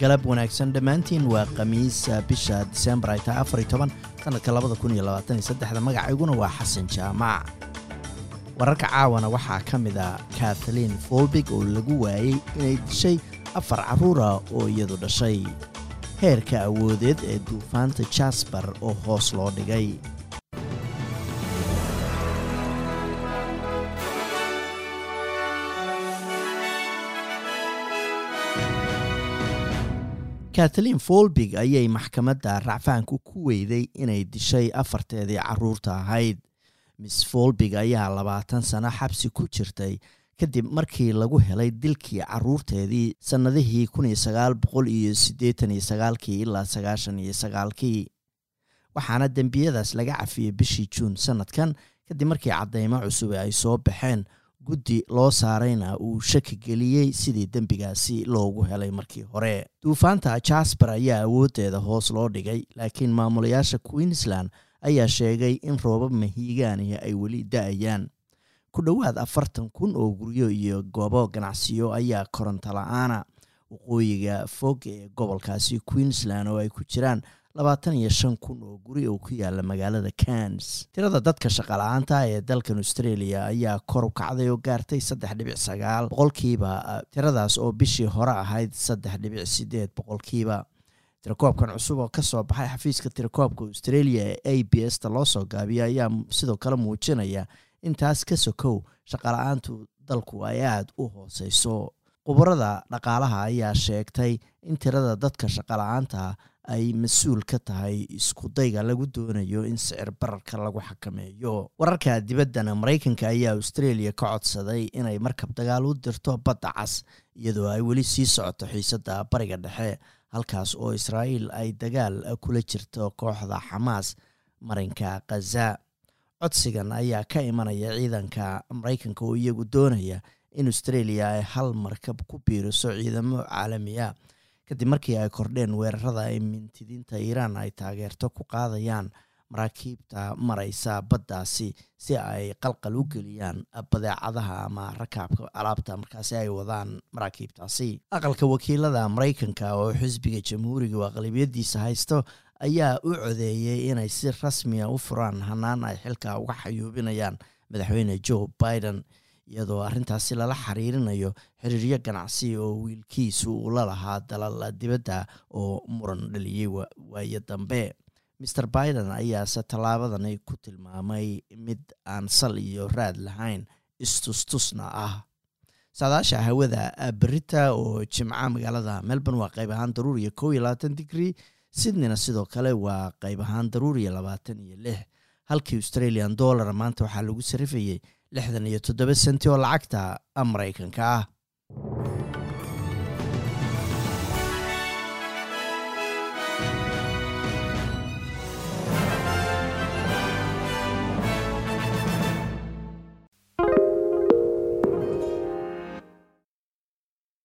galab wanaagsan dhammaantiin waa khamiis bisha disembar ay tahay afar iyo toban sanadka labada kun iyo labaatan iyo saddexda. Magacayguna waa xasan jaamac wararka caawana waxaa ka mid a kathleen folbig oo lagu waayey inay dishay afar carruura oo iyadu dhashay. Heerka awoodeed ee duufaanta jasbar oo hoos loo dhigay kathleen folbig ayay maxkamadda racfaanku ku weyday inay dishay afarteedii carruurta ahayd. Miss folbig ayaa labaatan sano xabsi ku jirtay kadib markii lagu helay dilkii carruurteedii sannadihii kun iyo sagaal boqol iyo siddeetan iyo sagaalkii ilaa sagaashan iyo sagaalkii. Waxaana dembiyadaas laga cafiyey bishii juun sannadkan kadib markii caddaymo cusub ay soo baxeen guddi loo saarayna uu shaki geliyey sidii dembigaasi loogu helay markii hore. Duufaanta jasbar ayaa awooddeeda hoos loo dhigay laakiin maamulayaasha queensland ayaa sheegay in roobab mahiigaanihi ay weli da'ayaan. Ku dhowaad afartan kun oo guryo iyo goobo ganacsiyo ayaa koronto la'aana waqooyiga fog ee gobolkaasi queensland oo ay ku jiraan labaatan iyo shan kun oo guri oo ku yaalla magaalada cans tirada dadka shaqala-aanta ee dalkan australia ayaa kor u kacday oo gaartay saddex dhibic sagaal boqolkiiba tiradaas oo bishii hore ahayd saddex dhibic sideed boqolkiiba. Tirakoobkan cusub oo ka soo baxay xafiiska tirakoobka australia ee a b s ta loo soo gaabiya ayaa sidoo kale muujinaya in taas ka sokow shaqala-aantu dalku ay aada u hooseyso. Khubarada dhaqaalaha ayaa sheegtay in tirada dadka shaqala-aanta ay mas'uul ka tahay iskudayga lagu doonayo in sicir bararka lagu xakameeyo. Wararka dibaddana maraykanka ayaa australia ka codsaday inay markab dagaal u dirto badda cas iyadoo ay weli sii socoto xiisadda bariga dhexe halkaas oo israa'iil ay dagaal kula jirto kooxda xamaas marinka khaza codsigan ayaa ka imanaya ciidanka maraykanka oo iyagu doonaya in australia ay hal markab ku biiriso ciidamo caalamiya kadib markii ay kordheen weerarada ay mintidiinta iiraan ay taageerto ku qaadayaan maraakiibta maraysa baddaasi si ay qalqal u geliyaan badeecadaha ama rakaabka alaabta markaasi ay wadaan maraakiibtaasi. Aqalka wakiilada maraykanka oo xisbiga jamhuuriga oo aqlabiyadiisa haysto ayaa u codeeyey inay si rasmiya u furaan hanaan ay xilka uga xayuubinayaan madaxweyne joe biden iyadoo arrintaasi lala xiriirinayo xiriiryo ganacsi oo wiilkiisu uu la lahaa dalal dibadda oo muran dhaliyey waayo dambe maer biden ayaase tallaabadani ku tilmaamay mid aan sal iyo raad lahayn istustusna ah. Saadaasha hawada berita oo jimca magaalada melbourne waa qayb ahaan daruuriya kow iyo labaatan digrie sydneyna sidoo kale waa qayb ahaan daruuriya labaatan iyo lix halkii australian dollar maanta waxaa lagu sarifayey lixdan iyo toddoba senti oo lacagta maraykanka ah